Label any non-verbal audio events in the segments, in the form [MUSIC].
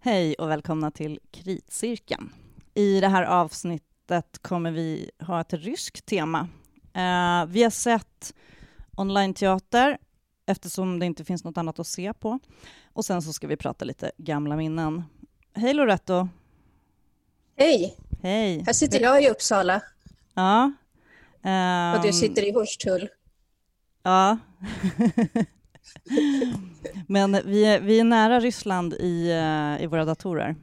Hej och välkomna till Kritcirkeln. I det här avsnittet kommer vi ha ett ryskt tema. Uh, vi har sett online-teater eftersom det inte finns något annat att se på. Och sen så ska vi prata lite gamla minnen. Hej Loretto! Hej! Hej! Här sitter jag i Uppsala. Ja. Um... Och du sitter i Hornstull. Ja. [LAUGHS] Men vi är, vi är nära Ryssland i, uh, i våra datorer.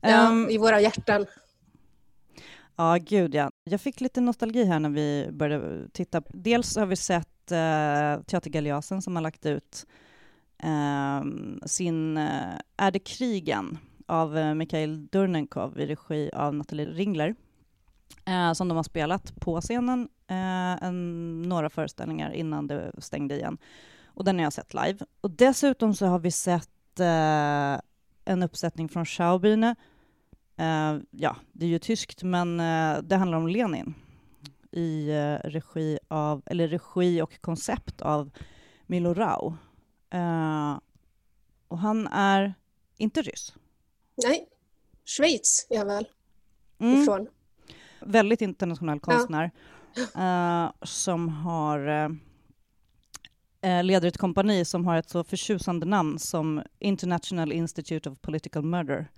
Ja, um, i våra hjärtan. Ja, gud ja. Jag fick lite nostalgi här när vi började titta. Dels har vi sett uh, Teatergaleasen som har lagt ut uh, sin uh, Är det krigen? av uh, Mikhail Durnenkov i regi av Nathalie Ringler som de har spelat på scenen en, några föreställningar innan det stängde igen. Och den har jag sett live. Och dessutom så har vi sett en uppsättning från Schaubühne Uh, ja, det är ju tyskt, men uh, det handlar om Lenin i uh, regi av, eller regi och koncept av Milo Rau. och han är inte ryss. Nej, Schweiz är han väl mm. ifrån. Väldigt internationell konstnär ja. som har leder ett kompani som har ett så förtjusande namn som International Institute of Political Murder.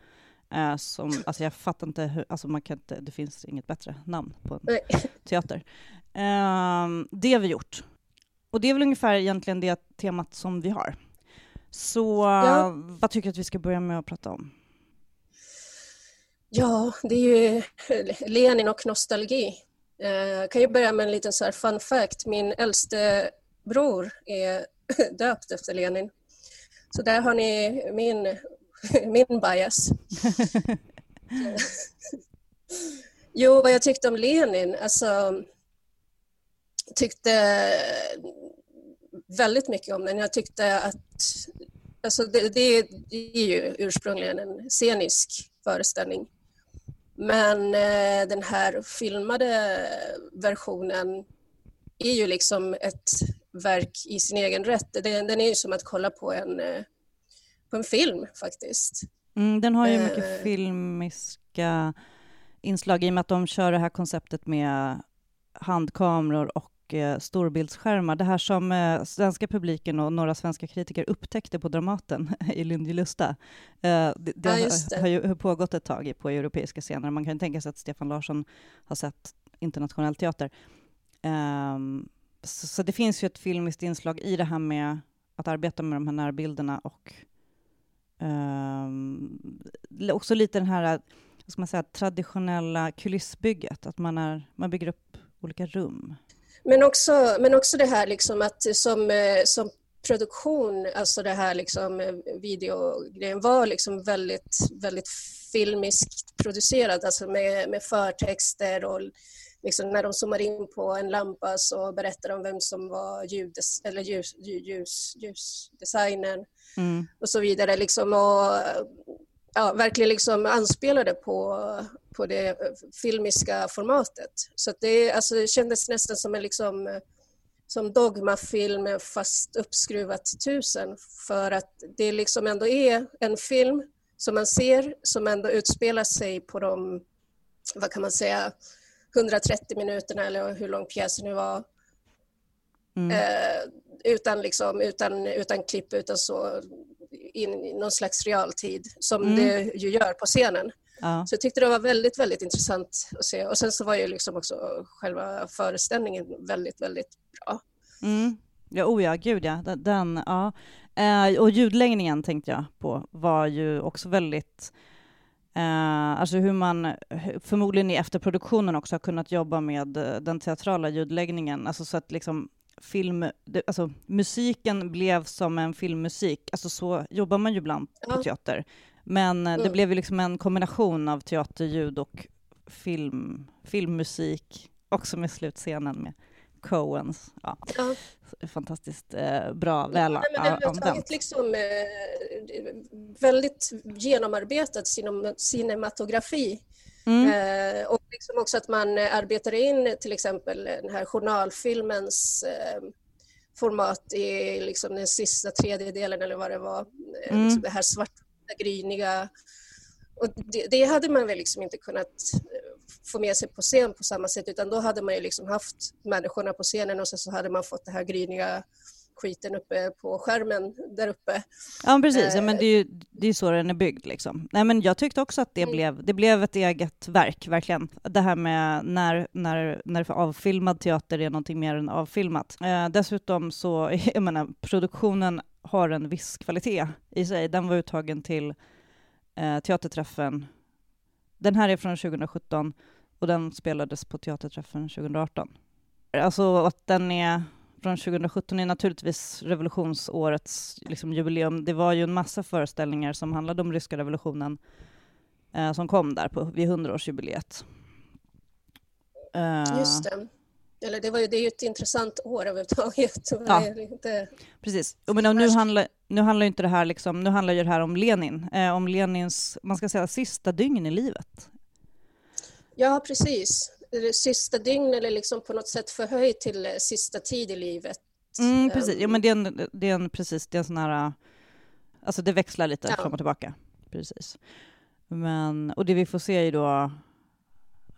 Uh, som, alltså jag fattar inte hur, alltså man kan inte, det finns inget bättre namn på en Nej. [LAUGHS] teater. Uh, det har vi gjort. Och det är väl ungefär egentligen det temat som vi har. Så ja. vad tycker du att vi ska börja med att prata om? Ja, det är ju Lenin och nostalgi. Jag kan ju börja med en liten så fun fact. Min äldste bror är [LAUGHS] döpt efter Lenin. Så där har ni min [LAUGHS] min bias. [LAUGHS] jo, vad jag tyckte om Lenin, alltså tyckte väldigt mycket om den. Jag tyckte att alltså det, det, är ju ursprungligen en scenisk föreställning. Men eh, den här filmade versionen är ju liksom ett verk i sin egen rätt. Den, den är ju som att kolla på en eh, på en film faktiskt. Mm, den har ju mycket uh, filmiska inslag i och med att de kör det här konceptet med handkameror och eh, storbildsskärmar. Det här som eh, svenska publiken och några svenska kritiker upptäckte på Dramaten [LAUGHS] i Lindjelusta. Eh, det, det, ja, det, har ju pågått ett tag på europeiska scener. Man kan tänka sig att Stefan Larsson har sett internationell teater. Um, så, så, det finns ju ett filmiskt inslag i det här med att arbeta med de här närbilderna och Um, också lite den här vad ska man säga, traditionella kulissbygget, att man, är, man bygger upp olika rum. Men också, men också det här liksom att som, som produktion, alltså det här liksom eh, videogrejen var liksom väldigt, väldigt filmiskt producerad, alltså med, med förtexter och liksom när de zoomar in på en lampa så berättar de vem som var ljud, eller ljus, ljus, ljusdesignern mm. och så vidare. Liksom, och, ja, verkligen liksom anspelade på, på det filmiska formatet. Så det, alltså, det kändes nästan som en liksom, som dogmafilm fast uppskruvat till tusen för att det liksom ändå är en film som man ser som ändå utspelar sig på de, vad kan man säga, 130 minuterna eller hur lång pjäsen nu var. Mm. Eh, utan, liksom, utan, utan klipp, utan så in i någon slags realtid som mm. det ju gör på scenen. Ja. Så jag tyckte det var väldigt, väldigt intressant att se. Och sen så var ju liksom också själva föreställningen väldigt, väldigt bra. Mm. Ja, oh ja, gud ja. Den, ja. Eh, och ljudläggningen tänkte jag på var ju också väldigt Uh, alltså hur man förmodligen i efterproduktionen också har kunnat jobba med uh, den teatrala ljudläggningen, alltså så att liksom film, alltså musiken blev som en filmmusik, alltså så jobbar man ju ibland på ja. teater. Men uh, mm. det blev ju liksom en kombination av teaterljud och film, filmmusik, också med slutscenen med Coens. Ja. ja. Fantastiskt eh, bra, väl ja, men tagit liksom, eh, väldigt genomarbetad cinematografi. Mm. Eh, och liksom också att man arbetar in till exempel den här journalfilmens eh, format i liksom den sista tredjedelen eller vad det var. Eh, mm. Liksom det här svart, gryniga. Och det, det, hade man väl liksom inte kunnat få med sig på scen på samma sätt utan då hade man ju liksom haft människorna på scenen och sen så hade man fått det här gryniga skiten uppe på skärmen där uppe. Ja precis, ja, men det är ju det är så den är byggd liksom. Nej men jag tyckte också att det, mm. blev, det blev ett eget verk, verkligen. Det här med när, när, när avfilmad teater är någonting mer än avfilmat. Eh, dessutom så, [LAUGHS] jag menar, produktionen har en viss kvalitet i sig. Den var uttagen till eh, teaterträffen. Den här är från 2017 och den spelades på teaterträffen 2018. Alltså att den är från 2017 är naturligtvis revolutionsårets liksom, jubileum. Det var ju en massa föreställningar som handlade om ryska revolutionen eh, som kom där på, vid 100-årsjubileet. Eh, Just det. Eller det, var ju, det är ju ett intressant år överhuvudtaget. Ja, inte... precis. Men nu, handlar, nu handlar inte det här liksom, nu handlar ju det här om Lenin, eh, om Lenins, man ska säga sista dygn i livet. Ja, precis sista dygn eller liksom på något sätt förhöjt till eh, sista tid i livet. Mm, precis, ja, men det är en, det är en, precis, det är en sån här, alltså det växlar lite ja. fram och tillbaka. Precis. Men, och det vi får se är ju då,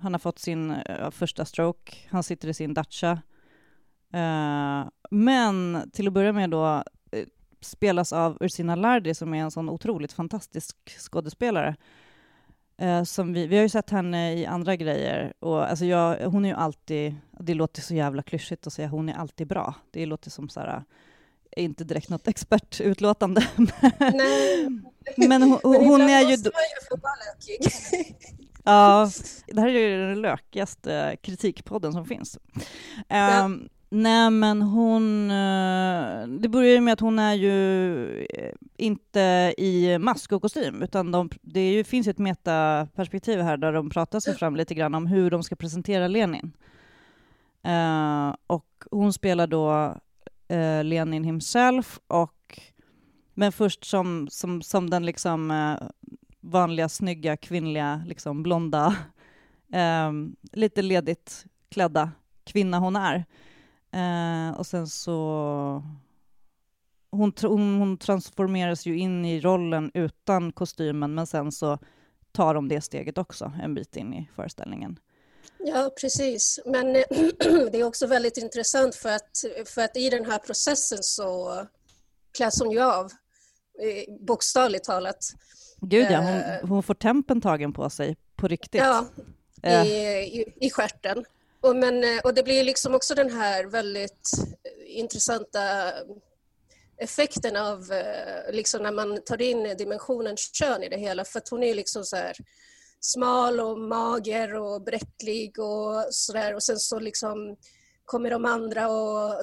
han har fått sin uh, första stroke, han sitter i sin Dacia. Uh, men till att börja med då uh, spelas av Ursina Lardi som är en sån otroligt fantastisk skådespelare. Eh, som vi, vi har ju sett henne i andra grejer. Och, alltså jag, hon är ju alltid, det låter så jävla klyschigt att säga hon är alltid bra. Det låter som så här, inte direkt något [LAUGHS] expertutlåtande. Nej. Men hon, Men hon är ju... ja, det här är ju den lökigaste kritikpodden som finns. Ja. Um, Nej, men hon... Eh, det börjar ju med att hon är ju eh, inte i mask och kostym, utan de, det ju, finns ett metaperspektiv här där de pratar sig fram lite grann om hur de ska presentera Lenin. Uh, och hon spelar då uh, Lenin himself, och, men först som, som, som den liksom uh, vanliga, snygga, kvinnliga, liksom blonda, [LAUGHS] ehm, lite ledigt klädda kvinna hon är. Eh, och sen så... Hon, hon, hon transformeras ju in i rollen utan kostymen, men sen så tar de det steget också en bit in i föreställningen. Ja, precis. Men [CLEARS THROAT] det är också väldigt intressant för att, för att i den här processen så kläs hon ju av, eh, bokstavligt talat. Gud ja, hon, eh. hon får tempen tagen på sig på riktigt. Ja, i, eh. i, i skärten. Och, men, eh, och det blir liksom också den här väldigt intressanta effekten av liksom när man tar in dimensionen kön i det hela. För att hon är liksom så här smal och mager och bräcklig och sådär. Och sen så liksom kommer de andra och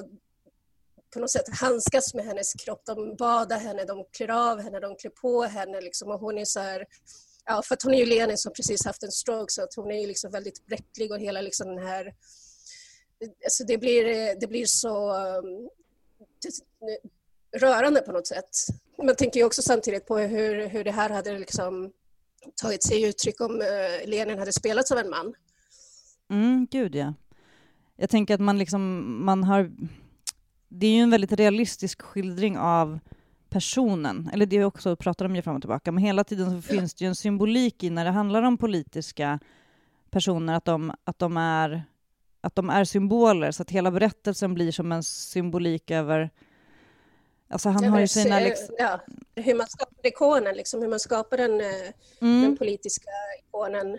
på något sätt handskas med hennes kropp. De badar henne, de klär av henne, de klär på henne. Liksom. Och hon är så här ja, för att hon är ju Lenin som precis haft en stroke så att hon är ju liksom väldigt bräcklig och hela liksom den här... Alltså det, blir, det blir så um, rörande på något sätt. Man tänker ju också samtidigt på hur, hur det här hade liksom tagit sig uttryck om eh, Lenin hade spelats av en man. Mm, gud ja. Jag tänker att man liksom, man har... Det är ju en väldigt realistisk skildring av personen, eller det också pratar de ju fram och tillbaka, men hela tiden så finns det ju en symbolik i när det handlar om politiska personer, att de, att de, är, att de är symboler, så att hela berättelsen blir som en symbolik över Alltså han har ju sina... Liksom... Ja, hur man skapar ikonen, liksom, hur man skapar den, eh, mm. den politiska ikonen.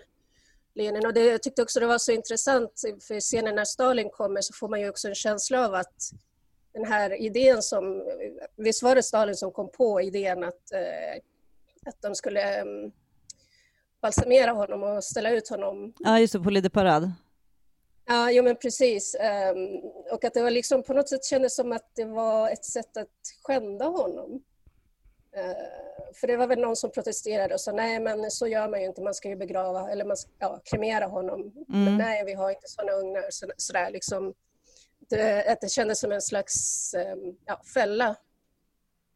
Lenin. Och det, jag tyckte också det var så intressant, för scenen när Stalin kommer så får man ju också en känsla av att den här idén som, visst var det Stalin som kom på idén att, eh, att de skulle um, balsamera honom och ställa ut honom. Ja, just det, på Lide Parad. Ja, jo men precis. Um, och att det var liksom på något sätt kändes som att det var ett sätt att skända honom. Uh, för det var väl någon som protesterade och sa nej men så gör man ju inte, man ska ju begrava eller man ska, ja, kremera honom. Mm. Men nej, vi har inte sådana ugnar. Så, sådär liksom att det kändes som en slags ehm, ja, fälla.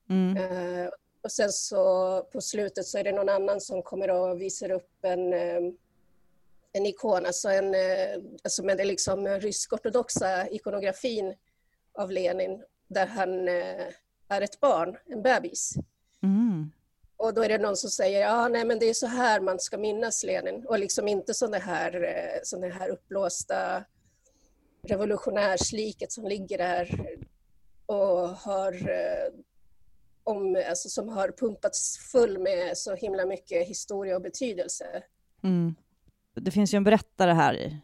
Mm. Uh, och sen så på slutet så är det någon annan som kommer och visar upp en, ehm, en ikon, alltså, en, eh, alltså med den liksom rysk-ortodoxa ikonografin av Lenin där han uh, är ett barn, en bebis. Mm. och då är det någon som säger ja, nej, men det är så här man ska minnas Lenin och liksom inte sådana här, eh, såna här uppblåsta revolutionärsliket som ligger där och har, eh, om, alltså, som har pumpats full med så himla mycket historia och betydelse. Mm. Det finns ju en berättare här i,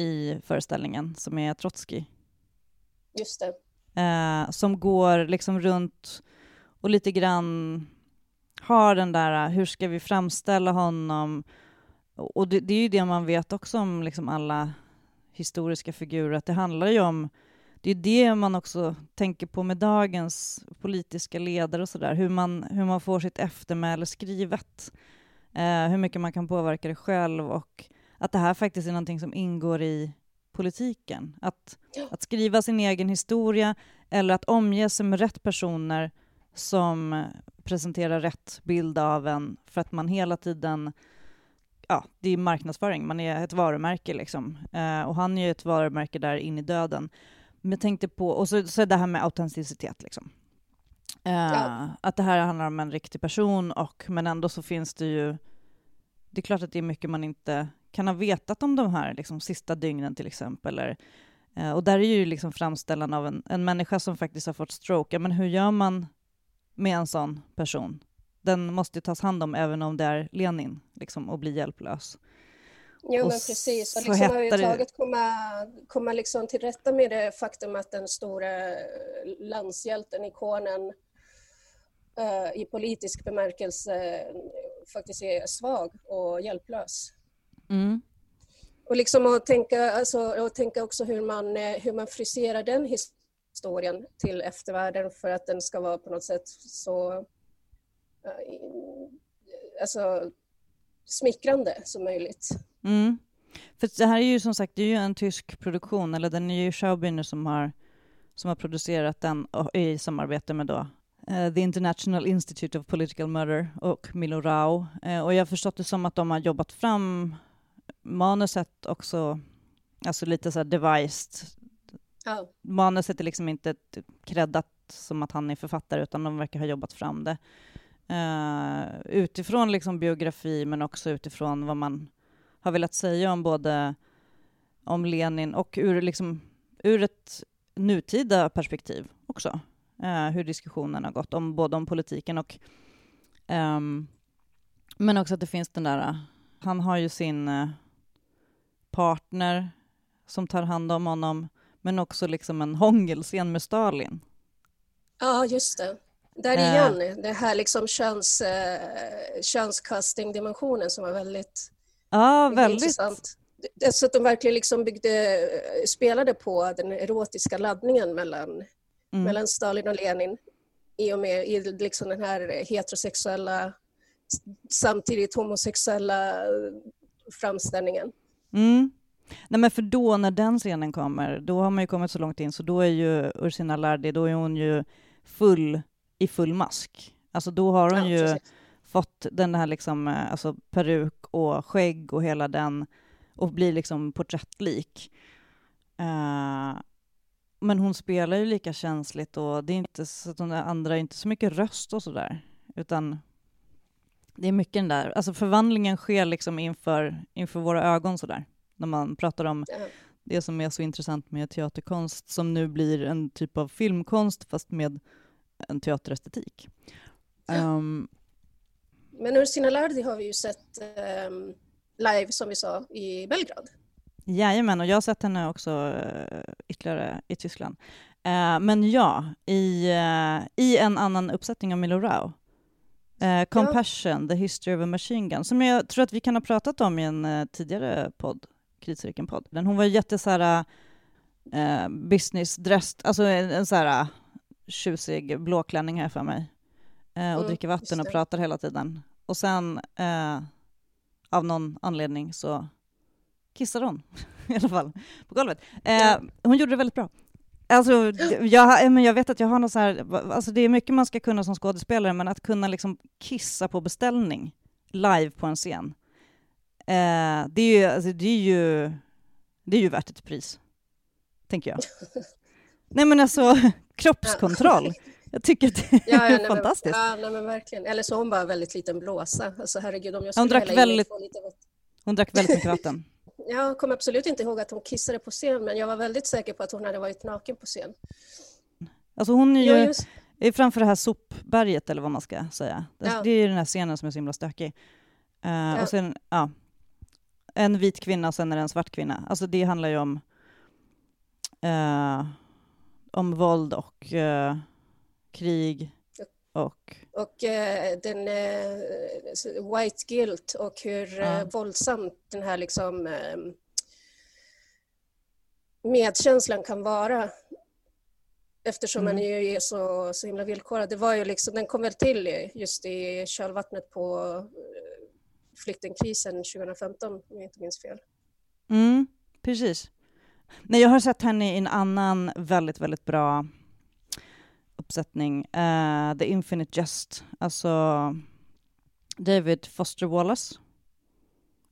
i föreställningen som är Trotskij. Just det. Eh, som går liksom runt och lite grann har den där, hur ska vi framställa honom? Och det, det är ju det man vet också om liksom alla historiska figurer, att det handlar ju om det är det man också tänker på med dagens politiska ledare och sådär, hur man, hur man får sitt eftermäle skrivet, eh, hur mycket man kan påverka det själv och att det här faktiskt är någonting som ingår i politiken. Att, att skriva sin egen historia eller att omge sig med rätt personer som presenterar rätt bild av en för att man hela tiden ja, det är marknadsföring, man är ett varumärke liksom. Eh, och han är ju ett varumärke där in i döden. Men jag tänkte på, och så, så det här med autenticitet liksom. Eh, ja. Att det här handlar om en riktig person, och, men ändå så finns det ju... Det är klart att det är mycket man inte kan ha vetat om de här liksom, sista dygnen till exempel. Eller, eh, och där är ju liksom framställan av en, en människa som faktiskt har fått stroke. men hur gör man med en sån person? Den måste tas hand om även om det är Lenin, liksom, och bli hjälplös. Jo, men precis. Och liksom överhuvudtaget komma, komma liksom till rätta med det faktum att den stora landshjälten, ikonen uh, i politisk bemärkelse faktiskt är svag och hjälplös. Mm. Och liksom att tänka, alltså, och tänka också hur man, eh, hur man friserar den historien till eftervärlden för att den ska vara på något sätt så alltså, smickrande som möjligt. Mm. För det här är ju som sagt det är ju en tysk produktion, eller den är ju Schaubiner som har, som har producerat den i samarbete med då uh, The International Institute of Political Murder och Milo Rau. Uh, och jag har förstått det som att de har jobbat fram manuset också, alltså lite så här devised. Oh. Manuset är liksom inte creddat som att han är författare, utan de verkar ha jobbat fram det. Uh, utifrån liksom biografi, men också utifrån vad man har velat säga om både om Lenin och ur, liksom, ur ett nutida perspektiv också. Uh, hur diskussionen har gått, om, både om politiken och... Um, men också att det finns den där... Han har ju sin eh, partner som tar hand om honom, men också liksom en hångelscen med Stalin. Ja, just det. Där igen, uh, det här liksom köns, uh, könskasting-dimensionen som var väldigt, ja, väldigt intressant. Så att de verkligen liksom byggde, spelade på den erotiska laddningen mellan, mm. mellan Stalin och Lenin i och med i liksom den här heterosexuella, samtidigt homosexuella framställningen. Mm. Nej men för då när den scenen kommer, då har man ju kommit så långt in så då är ju Ursina Lardi, då är hon ju full i full mask. Alltså då har hon ja, ju precis. fått den här liksom, eh, alltså peruk och skägg och hela den och blir liksom porträttlik. Uh, men hon spelar ju lika känsligt och det är inte så att de andra inte så mycket röst och sådär, utan det är mycket den där, alltså förvandlingen sker liksom inför, inför våra ögon sådär, när man pratar om det som är så intressant med teaterkonst, som nu blir en typ av filmkonst, fast med en teaterestetik. Um, Men Ursina Lardi har vi ju sett um, live, som vi sa, i Belgrad. Jajamän, och jag har sett henne också uh, ytterligare i Tyskland. Uh, men ja, i, uh, i en annan uppsättning av Milo Rau. Uh, Compassion, ja. The History of a Machine Gun, som jag tror att vi kan ha pratat om i en tidigare podd, Kritcirkeln-podd. Hon var jätte så här, business-dressed, alltså en, en så här tjusig blåklänning här för mig och mm, dricker vatten och pratar hela tiden. Och sen eh, av någon anledning så kissar hon [LAUGHS] i alla fall på golvet. Eh, ja. Hon gjorde det väldigt bra. Alltså, jag, men jag vet att jag har något så här, alltså det är mycket man ska kunna som skådespelare, men att kunna liksom kissa på beställning live på en scen, eh, det, är ju, alltså, det, är ju, det är ju värt ett pris, tänker jag. [LAUGHS] Nej men alltså, [LAUGHS] kroppskontroll. Jag tycker att det ja, ja, är nej, fantastiskt. Men, ja, nej, men verkligen. Eller så hon bara väldigt liten blåsa. Alltså herregud, om jag hon drack väldigt, lite... hon drack väldigt mycket vatten. [LAUGHS] jag kommer absolut inte ihåg att hon kissade på scen, men jag var väldigt säker på att hon hade varit naken på scen. Alltså hon är ju ja, just... är framför det här sopberget, eller vad man ska säga. Ja. Det är ju den här scenen som är så himla stökig. Uh, ja. Och sen, ja, en vit kvinna och sen är det en svart kvinna. Alltså det handlar ju om, uh, om våld och uh, krig och... Och uh, den white guilt och hur ja. våldsamt den här liksom medkänslan kan vara eftersom mm. man ju är så, så himla villkorad. Det var ju liksom, den kom väl till just i kölvattnet på flyktingkrisen 2015, om jag inte minns fel. Mm, precis. Nej, jag har sett henne i en annan väldigt, väldigt bra uppsättning, uh, The Infinite Jest, alltså David Foster Wallace.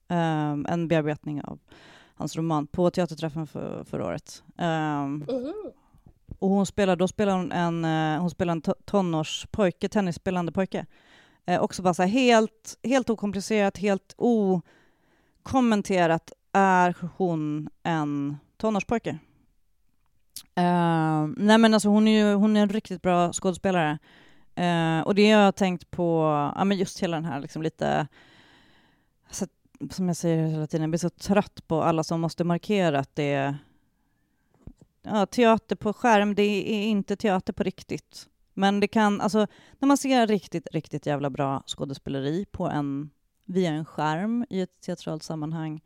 Um, en bearbetning av hans roman på teaterträffen för, förra året. Um, mm -hmm. Och hon spelar, då spelar hon en, uh, hon spelar en tonårspojke, tennisspelande pojke. Eh, också bara så här, helt, helt okomplicerat, helt okommenterat är hon en tonårspojke. Uh, nej men alltså hon är ju hon är en riktigt bra skådespelare. Uh, och det har jag tänkt på, ja men just hela den här liksom lite, alltså, som jag säger hela tiden, jag blir så trött på alla som måste markera att det är ja, teater på skärm, det är inte teater på riktigt. Men det kan, alltså när man ser riktigt, riktigt jävla bra skådespeleri på en, via en skärm i ett teatralt sammanhang,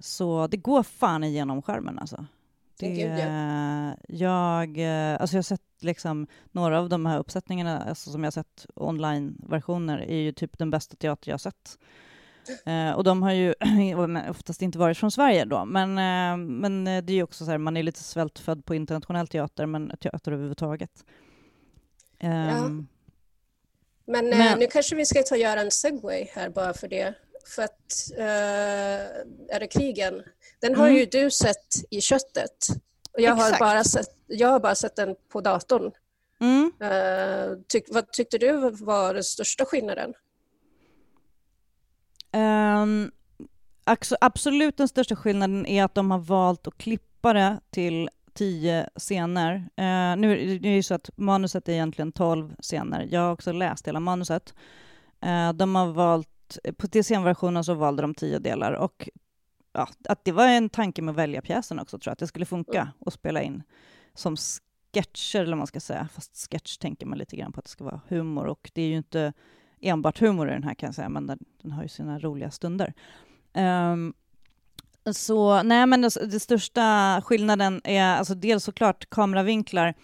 så det går fan igenom skärmen alltså. Det, jag, alltså jag har sett liksom några av de här uppsättningarna alltså som jag har sett online-versioner är ju typ den bästa teater jag har sett. [LAUGHS] Eh, och de har ju [CLEARS THROAT] oftast inte varit från Sverige då, men, eh, men det är ju också så här, man är lite svältfödd på internationell teater, men teater överhuvudtaget. Um, ja. Men, eh, men, nu kanske vi ska ta göra en segway här bara för det. För att uh, är det krigen? Den har mm. ju du sett i köttet. Och jag har, bara sett, jag har bara sett den på datorn. Mm. Uh, tyck, vad tyckte du var den största skillnaden? Um, absolut den största skillnaden är att de har valt att klippa det till tio scener. Eh, nu är det ju så att manuset är egentligen tolv scener. Jag har också läst hela manuset. Eh, de har valt, på TCN-versionen så valde de tio delar och ja, att det var en tanke med att välja pjäsen också tror jag, att det skulle funka att spela in som sketcher eller vad man ska säga, fast sketch tänker man lite grann på att det ska vara humor och det är ju inte enbart humor i den här kan jag säga, men den, den har ju sina roliga stunder. Um, så nej, men det, det, största skillnaden är alltså dels såklart kameravinklar.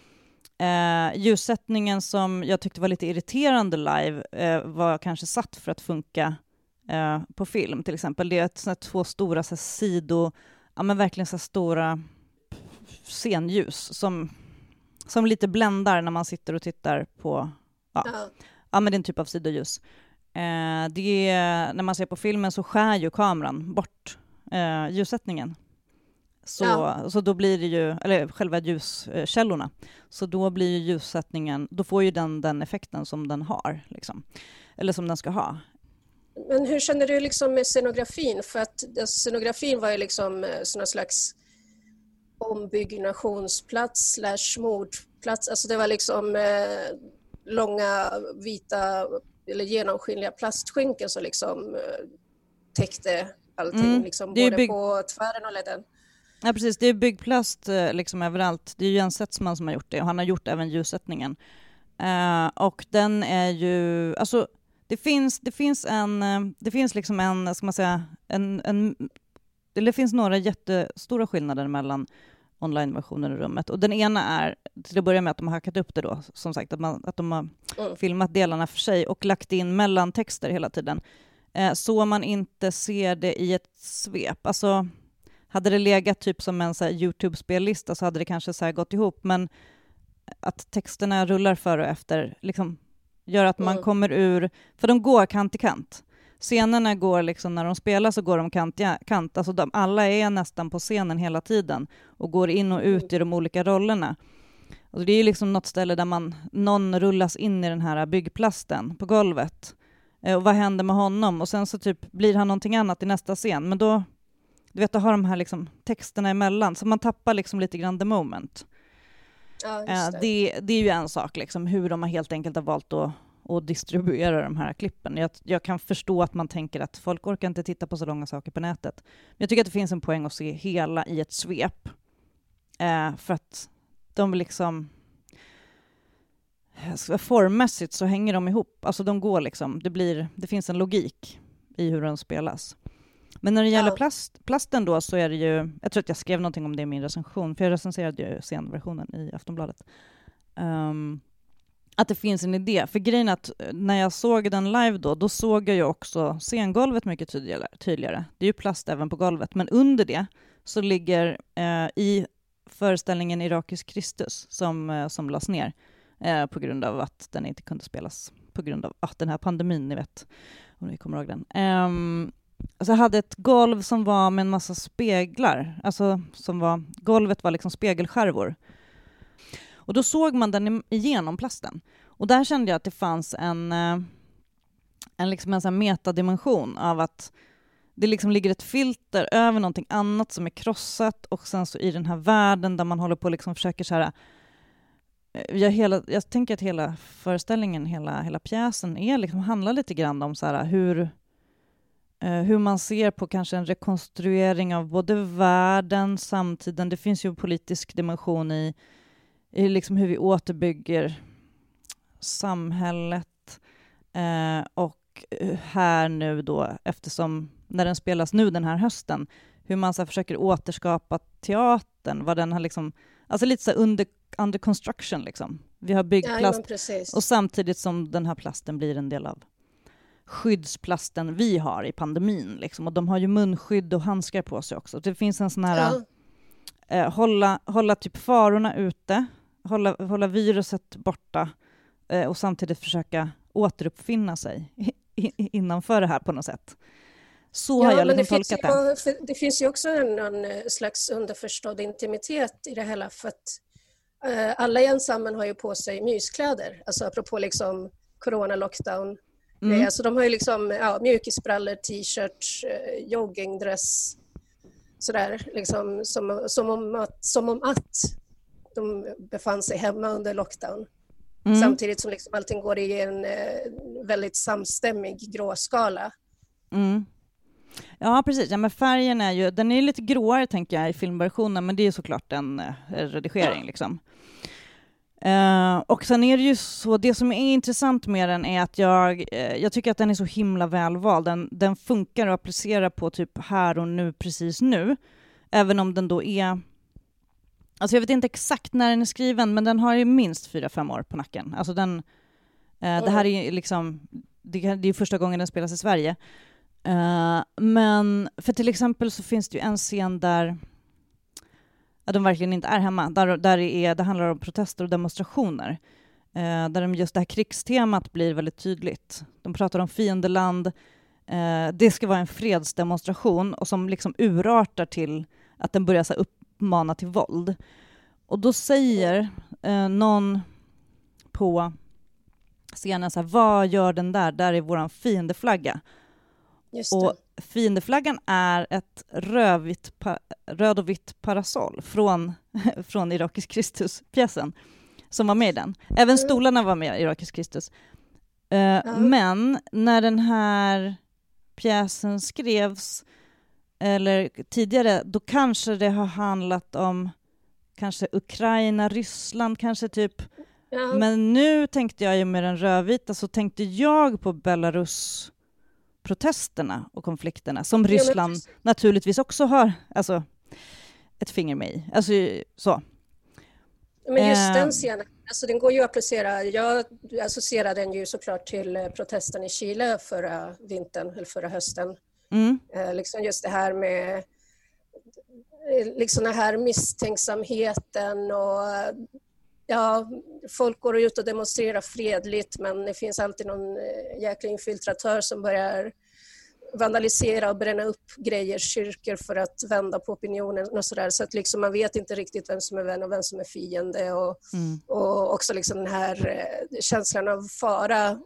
Eh, ljussättningen som jag tyckte var lite irriterande live eh, var kanske satt för att funka eh, på film till exempel. Det är ett, såna två stora så sido, ja men verkligen så stora scenljus som, som lite bländar när man sitter och tittar på, ja, ja. men det är en typ av sidoljus. Eh, det är, när man ser på filmen så skär ju kameran bort eh, ljussättningen. Så, ja. så då blir det ju, eller själva ljuskällorna, så då blir ju ljussättningen, då får ju den den effekten som den har, liksom. eller som den ska ha. Men hur känner du liksom med scenografin? För att scenografin var ju liksom eh, sån slags ombyggnationsplats slash mordplats. Alltså det var liksom eh, långa vita eller genomskinliga plastskynken som liksom eh, täckte allting, mm. liksom, både bygg... på tvären och ledden. Ja precis, det är byggplast eh, liksom överallt. Det är Jens Setzman som har gjort det och han har gjort även ljussättningen. Uh, och den är ju, alltså det finns, det finns en, eh, det finns liksom en, ska man säga, en, en det finns några jättestora skillnader mellan online-versionen i rummet. Och den ena är, till att börja med, att de har hackat upp det då, som sagt, att, man, att de har mm. filmat delarna för sig och lagt in mellantexter hela tiden. Eh, så man inte ser det i ett svep. Alltså, hade det legat typ som en Youtube-spellista så hade det kanske så gått ihop, men att texterna rullar före och efter liksom, gör att man mm. kommer ur... För de går kant i kant. Scenerna går liksom, när de spelar så går de kant i kant. Alltså de, alla är nästan på scenen hela tiden och går in och ut mm. i de olika rollerna. Alltså det är liksom något ställe där man, någon rullas in i den här byggplasten på golvet. Eh, och vad händer med honom? Och sen så typ blir han någonting annat i nästa scen. Men då, du vet, att ha de här liksom texterna emellan, så man tappar liksom lite grann the moment. Ja, Eh, det. det, det är ju en sak, liksom, hur de har helt enkelt har valt att, att distribuera de här klippen. Jag, jag kan förstå att man tänker att folk orkar inte titta på så långa saker på nätet. Men jag tycker att det finns en poäng att se hela i ett svep. Eh, för att de liksom... Formmässigt så hänger de ihop. Alltså de går liksom, det, blir, det finns en logik i hur de spelas. Men när det gäller plast, plasten då så är det ju, jag tror att jag skrev någonting om det i min recension, för jag recenserade ju scenversionen i Aftonbladet. Ehm, att det finns en idé. För grejen är att eh, när jag såg den live då, då såg jag ju också scengolvet mycket tydligare. tydligare. Det är ju plast även på golvet, men under det så ligger eh, i föreställningen Irakisk Kristus som, eh, som lades ner eh, på grund av att den inte kunde spelas på grund av ah, den här pandemin, ni vet, om ni kommer ihåg den. Ehm, Alltså jag hade ett golv som var med en massa speglar, alltså som var, golvet var liksom spegelskärvor. Och då såg man den igenom plasten. Och där kände jag att det fanns en, eh, en, liksom en sån här metadimension av att det liksom ligger ett filter över någonting annat som är krossat och sen så i den här världen där man håller på och liksom försöker så här eh, jag, hela, jag tänker att hela föreställningen, hela, hela pjäsen är liksom, handlar lite grann om så här, hur, hur man ser på kanske en rekonstruering av både världen, samtiden, det finns ju en politisk dimension i, i liksom hur vi återbygger samhället eh, och här nu då, eftersom när den spelas nu den här hösten, hur man så försöker återskapa teatern, vad den har liksom, alltså lite så under, under construction liksom. Vi har byggt Ja, precis. och samtidigt som den här plasten blir en del av skyddsplasten vi har i pandemin. Liksom. Och de har ju munskydd och handskar på sig också. Det finns en sån här Ja. eh, hålla, hålla typ farorna ute, hålla, hålla viruset borta eh, och samtidigt försöka återuppfinna sig innanför det här på något sätt. Så har jag liksom det, finns tolkat det. ju, för det finns ju också en, någon eh, slags underförstådd intimitet i det hela för att eh, alla i ensemblen har ju på sig myskläder, alltså apropå liksom corona-lockdown. Mm. Alltså de har ju liksom ja, mjukisbrallor, t-shirt, eh, joggingdress, sådär, liksom, som, som, om att, som om att de befann sig hemma under lockdown. Mm. Samtidigt som liksom allting går i en eh, väldigt samstämmig gråskala. Mm. Ja, precis. Ja, men färgen är ju, den är lite gråare tänker jag i filmversionen, men det är såklart en eh, redigering. Liksom. Uh, och sen är det ju så, det som är intressant med den är att jag, uh, jag tycker att den är så himla välvald. Den, den funkar att applicera på typ här och nu, precis nu. Även om den då är... Alltså jag vet inte exakt när den är skriven, men den har ju minst fyra fem år på nacken. Alltså den, eh, Det här är liksom, det, det är första gången den spelas i Sverige. Eh, men för till exempel så finns det ju en scen där ja, de verkligen inte är hemma. Där, där är, det handlar om protester och demonstrationer. Eh, där de, just det här krigstemat blir väldigt tydligt. De pratar om fiendeland. Eh, det ska vara en fredsdemonstration och som liksom urartar till att den börjar så här, uppmana till våld. Och då säger eh, någon på scenen så här, vad gör den där? Där är våran fiendeflagga. Och. Fiendeflaggan är ett rödvitt röd och vitt parasoll från, [LAUGHS] från Irakisk Kristus-pjäsen som var med i den. Även stolarna var med i Irakisk Kristus. Eh, Men när den här pjäsen skrevs, eller tidigare, då kanske det har handlat om kanske Ukraina, Ryssland, kanske typ Ja. men nu tänkte jag ju med den rödvita så tänkte jag på Belarus protesterna och konflikterna som Ryssland precis. naturligtvis också har alltså, ett finger med i. Alltså, så. Men just Ehm. den scenen, alltså den går ju att applicera. Jag associerar den ju såklart till eh, protesten i Chile förra vintern, eller förra hösten. Mm, Eh, liksom just det här med eh, liksom den här misstänksamheten och ja, folk går ut och demonstrerar fredligt men det finns alltid någon eh, jäkla infiltratör som börjar vandalisera och bränna upp grejer, kyrkor för att vända på opinionen och sådär. Så att liksom man vet inte riktigt vem som är vän och vem som är fiende. Och, mm. och också liksom den här eh, känslan av fara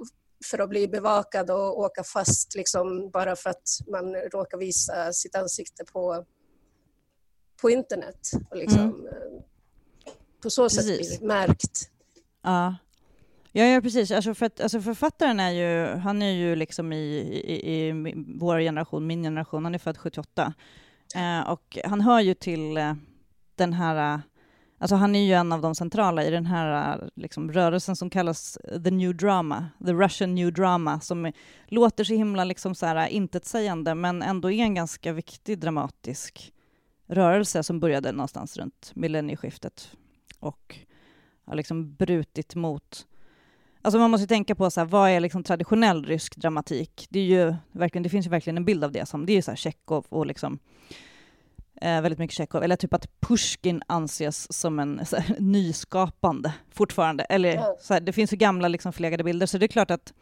för att bli bevakad och åka fast liksom bara för att man råkar visa sitt ansikte på, på internet. Och liksom, mm. Eh, på så sätt blir märkt. Ja. Ja, ja precis. Alltså för att, alltså författaren är ju, han är ju liksom i, i, i vår generation, min generation, han är född 78. Eh, och han hör ju till eh, den här, alltså han är ju en av de centrala i den här liksom, rörelsen som kallas the new drama, the Russian new drama, som låter så himla liksom så här intetsägande, men ändå är en ganska viktig dramatisk rörelse som började någonstans runt millennieskiftet och har liksom brutit mot Alltså man måste tänka på så här, vad är liksom traditionell rysk dramatik? Det, är ju verkligen, det finns ju verkligen en bild av det som, det är ju så här Tjechov och liksom eh, väldigt mycket Tjechov, eller typ att Pushkin anses som en här, [LAUGHS] nyskapande fortfarande. Eller så här, det finns ju gamla liksom förlegade bilder, så det är klart att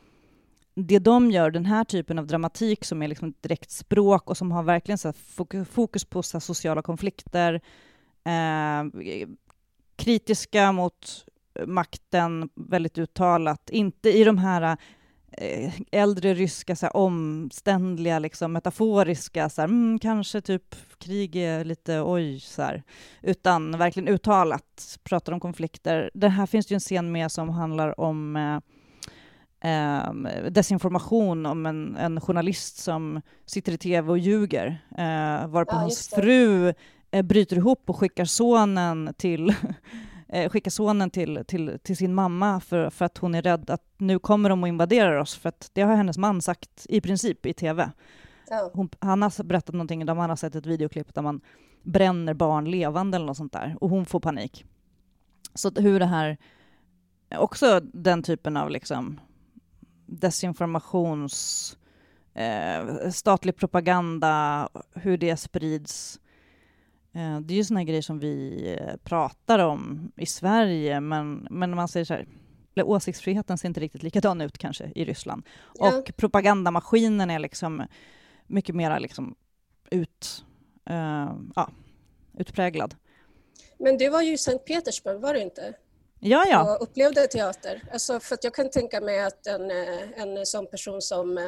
det de gör, den här typen av dramatik som är liksom ett direkt språk och som har verkligen så fokus på så sociala konflikter, eh, kritiska mot makten väldigt uttalat, inte i de här eh, äldre ryska så här, omständliga, liksom, metaforiska, så här, mm, kanske typ krig är lite oj, så här, utan verkligen uttalat pratar om konflikter. Det här finns det ju en scen med som handlar om eh, eh, desinformation om en, en, journalist som sitter i tv och ljuger, eh, varpå ja, hans fru eh, bryter ihop och skickar sonen till [LAUGHS] eh, skicka sonen till, till, till sin mamma för, för att hon är rädd att nu kommer de och invaderar oss, för att det har hennes man sagt i princip i tv. Hon, han har berättat någonting, de har sett ett videoklipp där man bränner barn levande eller något sånt där, och hon får panik. Så hur det här, också den typen av liksom desinformations, eh, statlig propaganda, hur det sprids, Eh, det är ju såna grejer som vi eh, pratar om i Sverige, men, men man säger så här, åsiktsfriheten ser inte riktigt likadan ut kanske i Ryssland. Ja. Och propagandamaskinen är liksom mycket mer liksom ut, uh, ja, utpräglad. Men du var ju i Sankt Petersburg, var du inte? Ja, ja. Och upplevde teater. Alltså, för jag kan tänka mig att en, en sån person som,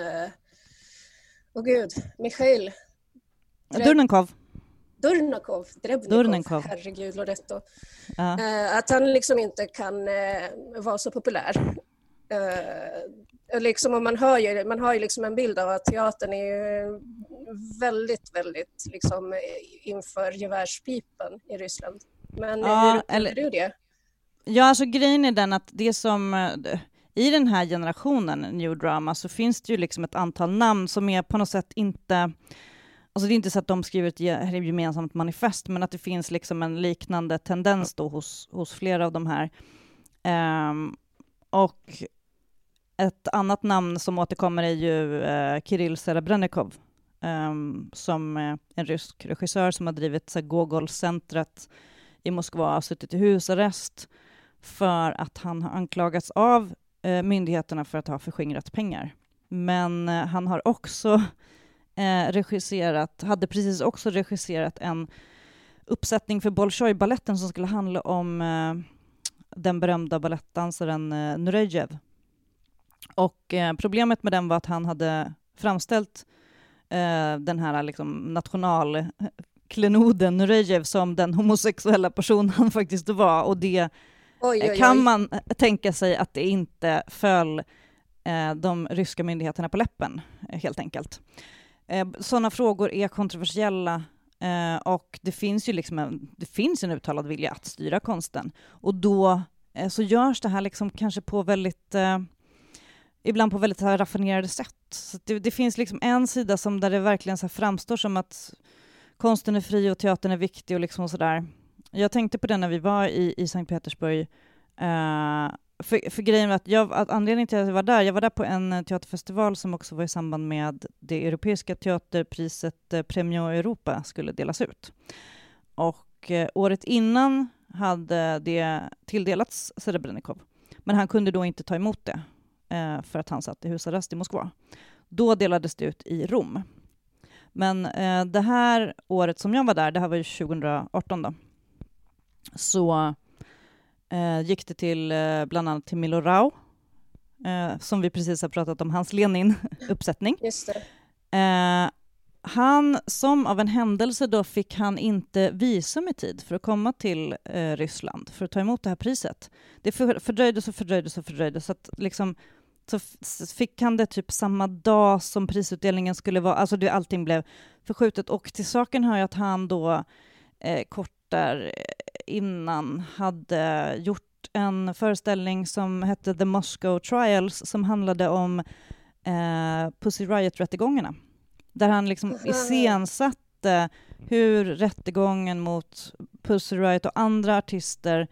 åh oh gud, Mikhail Durnenkov. Durnakov, Drebnikov, herregud Loretto. Ja. Uh, att han liksom inte kan uh, vara så populär. Uh, liksom, och man, hör ju, man har ju liksom en bild av att teatern är väldigt, väldigt liksom, inför gevärspipan i Ryssland. Men ja, hur upplever eller... du det? Ja, alltså grejen är den att det som i den här generationen new drama så finns det ju liksom ett antal namn som är på något sätt inte Alltså det är inte så att de skriver ett gemensamt manifest, men att det finns liksom en liknande tendens då hos, hos flera av de här. Um, och ett annat namn som återkommer är ju uh, Kirill Serebrennikov, um, som är en rysk regissör som har drivit Gogol-centret i Moskva och suttit i husarrest för att han har anklagats av uh, myndigheterna för att ha förskingrat pengar. Men uh, han har också eh, regisserat, hade precis också regisserat en uppsättning för Bolshoi-balletten som skulle handla om eh, den berömda balettdansaren eh, Nurejev. Och eh, problemet med den var att han hade framställt eh, den här liksom, nationalklenoden Nurejev som den homosexuella person han faktiskt var och det oj, oj, oj. kan man tänka sig att det inte föll eh, de ryska myndigheterna på läppen, helt enkelt. Eh, Sådana frågor är kontroversiella eh, och det finns ju liksom en, det finns en uttalad vilja att styra konsten. Och då eh, så görs det här liksom kanske på väldigt eh, ibland på väldigt här raffinerade sätt. Så det, det, finns liksom en sida som där det verkligen så framstår som att konsten är fri och teatern är viktig och liksom sådär. Jag tänkte på det när vi var i, i Sankt Petersburg eh, för, för grejen var att, jag, att anledningen till att jag var där, jag var där på en eh, teaterfestival som också var i samband med det europeiska teaterpriset eh, Premio Europa skulle delas ut. Och eh, året innan hade det tilldelats Serebrennikov, men han kunde då inte ta emot det eh, för att han satt i husarrest i Moskva. Då delades det ut i Rom. Men eh, det här året som jag var där, det här var ju 2018 då, så gick det till eh, bland annat till Milo Rau, eh, som vi precis har pratat om, hans Lenin-uppsättning. Just det. Eh, han, som av en händelse då fick han inte visum i tid för att komma till eh, Ryssland för att ta emot det här priset. Det för, fördröjdes och fördröjdes och fördröjdes. Så, att, liksom, så fick han det typ samma dag som prisutdelningen skulle vara. Alltså det, allting blev förskjutet. Och till saken hör jag att han då eh, kort där innan hade gjort en föreställning som hette The Moscow Trials som handlade om eh, Pussy Riot-rättegångarna där han liksom iscensatte hur rättegången mot Pussy Riot och andra artister...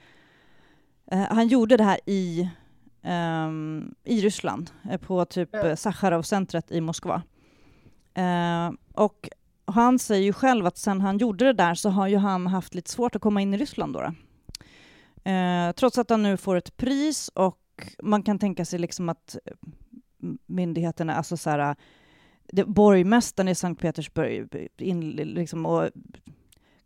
Eh, han gjorde det här i, um, i Ryssland, eh, på typ. Eh, Sacharov-centret i Moskva. Och han säger ju själv att sen han gjorde det där så har ju han haft lite svårt att komma in i Ryssland. Då, då. Eh, trots att han nu får ett pris och man kan tänka sig liksom att eh, myndigheterna, alltså så här, det, borgmästaren i Sankt Petersburg in, liksom, och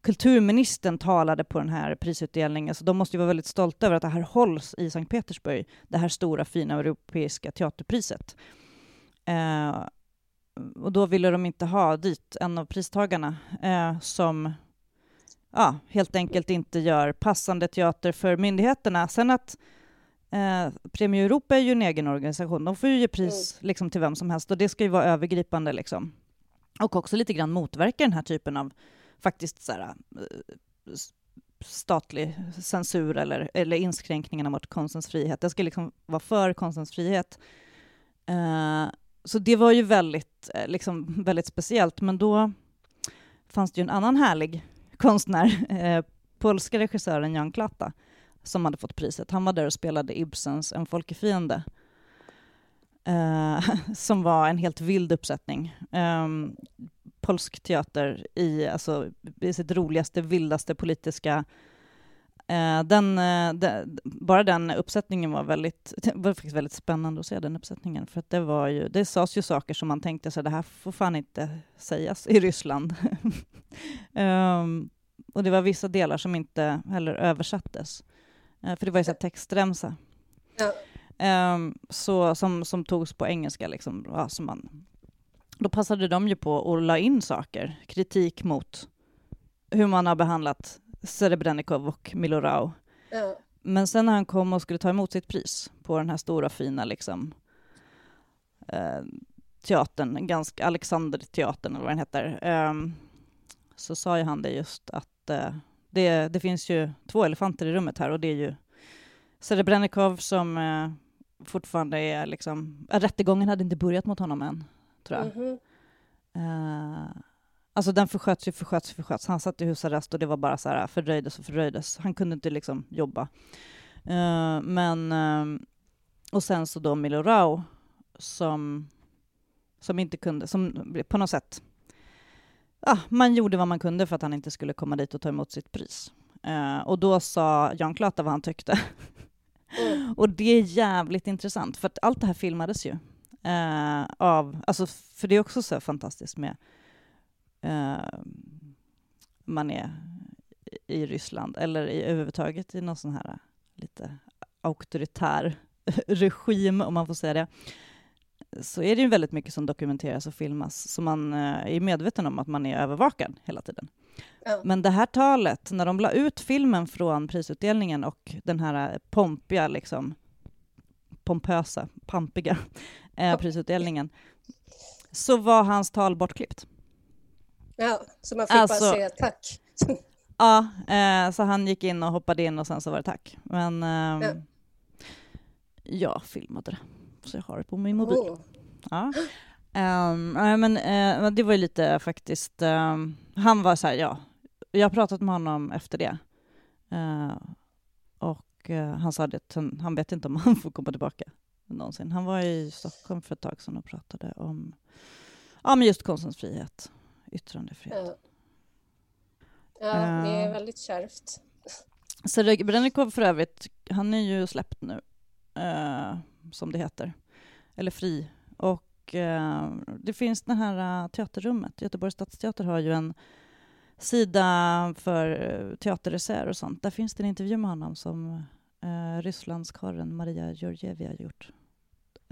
kulturministern talade på den här prisutdelningen, så de måste ju vara väldigt stolta över att det här hålls i Sankt Petersburg, det här stora fina europeiska teaterpriset. Eh, och då ville de inte ha dit en av pristagarna eh, som ja, helt enkelt inte gör passande teater för myndigheterna. Sen att Eh, Premio Europa är ju en egen organisation. De får ju ge pris mm. liksom, till vem som helst och det ska ju vara övergripande. Liksom. Och också lite grann motverka den här typen av faktiskt så här, eh, statlig censur eller, eller inskränkningarna mot konstens frihet. Det ska liksom vara för konstens frihet. Eh, så det var ju väldigt, eh, liksom, väldigt speciellt. Men då fanns det ju en annan härlig konstnär, eh, polska regissören Jan Klata, som hade fått priset. Han var där och spelade Ibsens En folkefiende. Eh, [LAUGHS] som var en helt vild uppsättning. Ehm, polsk teater i, alltså, i sitt roligaste, vildaste politiska... Uh, den, uh, de, bara den uppsättningen var väldigt, var faktiskt väldigt spännande att se den uppsättningen, för att det var ju, det sades ju saker som man tänkte så det här får fan inte sägas i Ryssland. um, [LAUGHS] och det var vissa delar som inte heller översattes. Eh, för det var ju så textremsa. Ja. Um, så, som, som togs på engelska. Liksom, ja, som man, då passade de ju på att la in saker, kritik mot hur man har behandlat Serebrennikov och Milorau. Ja. Men sen när han kom och skulle ta emot sitt pris på den här stora fina liksom, eh, teatern, ganska Alexanderteatern eller vad den heter, eh, så sa ju han det just att eh, det, det finns ju två elefanter i rummet här och det är ju Serebrennikov som eh, fortfarande är liksom... Rättegången hade inte börjat mot honom än, tror jag. Mm -hmm. Alltså den försköts ju, försköts, försköts. Han satt i husarrest och det var bara så här fördröjdes och fördröjdes. Han kunde inte liksom jobba. Uh, men... Uh, och sen så då Milo Rau som, som inte kunde, som på något sätt ah, man gjorde vad man kunde för att han inte skulle komma dit och ta emot sitt pris. Uh, och då sa Jan Klata vad han tyckte. Mm. [LAUGHS] och det är jävligt intressant, för att allt det här filmades ju. Av, alltså, för det är också så fantastiskt med uh, man är i Ryssland, eller i, överhuvudtaget i någon sån här lite auktoritär [LAUGHS] regim, om man får säga det så är det ju väldigt mycket som dokumenteras och filmas, så man eh, är medveten om att man är övervakad hela tiden. Ja. Men det här talet, när de la ut filmen från prisutdelningen och den här pompiga, liksom, pompösa, pampiga eh, prisutdelningen, så var hans tal bortklippt. Ja, så man fick alltså, bara säga tack. [LAUGHS] ja, eh, så han gick in och hoppade in och sen så var det tack. Men eh, ja. jag filmade det så jag har det på min mobil. Oh. Ja. Um, men uh, det var ju lite faktiskt, um, han var så här, ja, jag har pratat med honom efter det. Uh, och uh, han sa att han, han, vet inte om [LAUGHS] han får komma tillbaka någonsin. Han var i Stockholm för ett tag sedan och pratade om ja, men just konstens frihet, yttrandefrihet. Ja, ja det är väldigt kärvt. Serebrennikov för övrigt, han är ju släppt nu som det heter, eller fri. Och eh, det finns det här uh, teaterrummet. Göteborgs stadsteater har ju en sida för uh, teateressäer och sånt. Där finns det en intervju med honom som uh, Rysslandskarlen Maria Georgieva har gjort.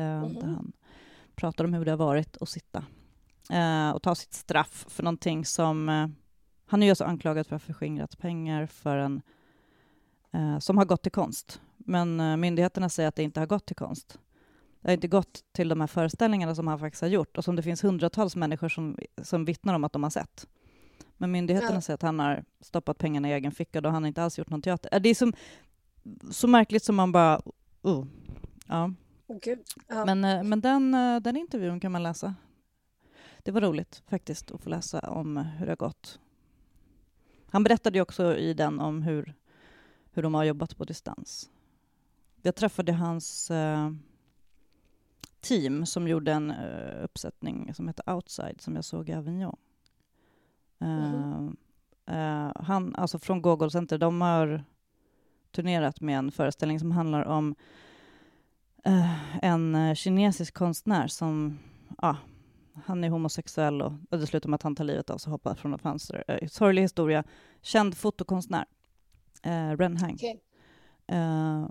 Uh, mm. Där han pratar om hur det har varit att sitta uh, och ta sitt straff för någonting som... Uh, han är ju alltså anklagad för att ha förskingrat pengar för en, som har gått till konst. Men myndigheterna säger att det inte har gått till konst. Det har inte gått till de här föreställningarna som han faktiskt har gjort och som det finns hundratals människor som, som vittnar om att de har sett. Men myndigheterna ja. säger att han har stoppat pengarna i egen ficka och han har inte alls gjort någon teater. Det är som, så märkligt som man bara... Uh, ja. Okay. Ja. Men, eh, men den, eh, den intervjun kan man läsa. Det var roligt faktiskt att få läsa om hur det har gått. Han berättade ju också i den om hur, hur de har jobbat på distans. Jag träffade hans eh, team som gjorde en eh, uppsättning som heter Outside som jag såg i Avignon. Mm. Han, alltså från Gogol Center, de har turnerat med en föreställning som handlar om eh, en kinesisk konstnär som, ja, han är homosexuell och, och det slutar med att han tar livet av sig och hoppar från ett fönster. Uh, sorglig historia. Känd fotokonstnär, uh, Ren Hang. Okay. Uh,